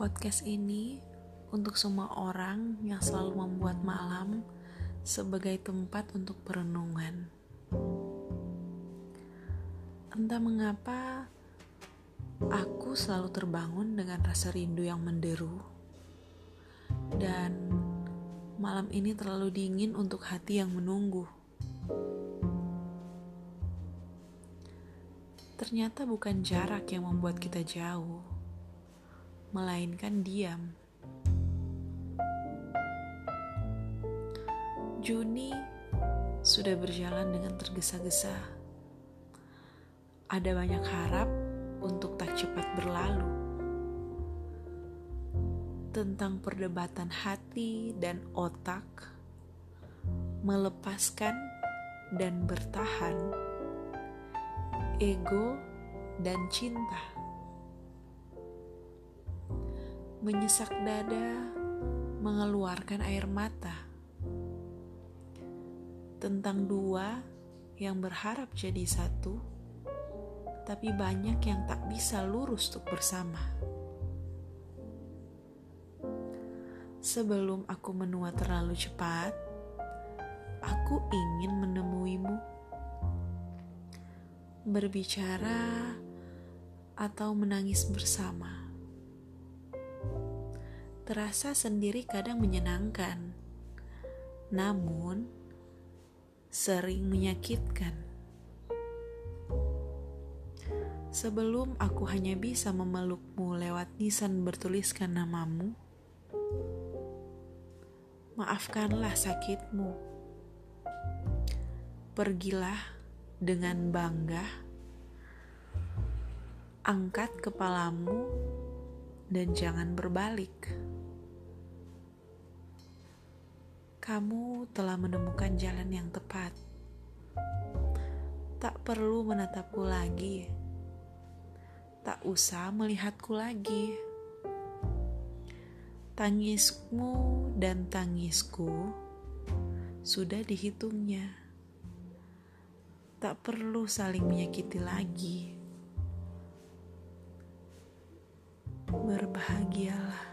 Podcast ini untuk semua orang yang selalu membuat malam sebagai tempat untuk perenungan. Entah mengapa, aku selalu terbangun dengan rasa rindu yang menderu, dan malam ini terlalu dingin untuk hati yang menunggu. Ternyata bukan jarak yang membuat kita jauh melainkan diam. Juni sudah berjalan dengan tergesa-gesa. Ada banyak harap untuk tak cepat berlalu. Tentang perdebatan hati dan otak, melepaskan dan bertahan, ego dan cinta menyesak dada, mengeluarkan air mata. Tentang dua yang berharap jadi satu, tapi banyak yang tak bisa lurus untuk bersama. Sebelum aku menua terlalu cepat, aku ingin menemuimu, berbicara, atau menangis bersama terasa sendiri kadang menyenangkan, namun sering menyakitkan. Sebelum aku hanya bisa memelukmu lewat nisan bertuliskan namamu, maafkanlah sakitmu. Pergilah dengan bangga, angkat kepalamu, dan jangan berbalik. Kamu telah menemukan jalan yang tepat. Tak perlu menatapku lagi. Tak usah melihatku lagi. Tangismu dan tangisku sudah dihitungnya. Tak perlu saling menyakiti lagi. Berbahagialah.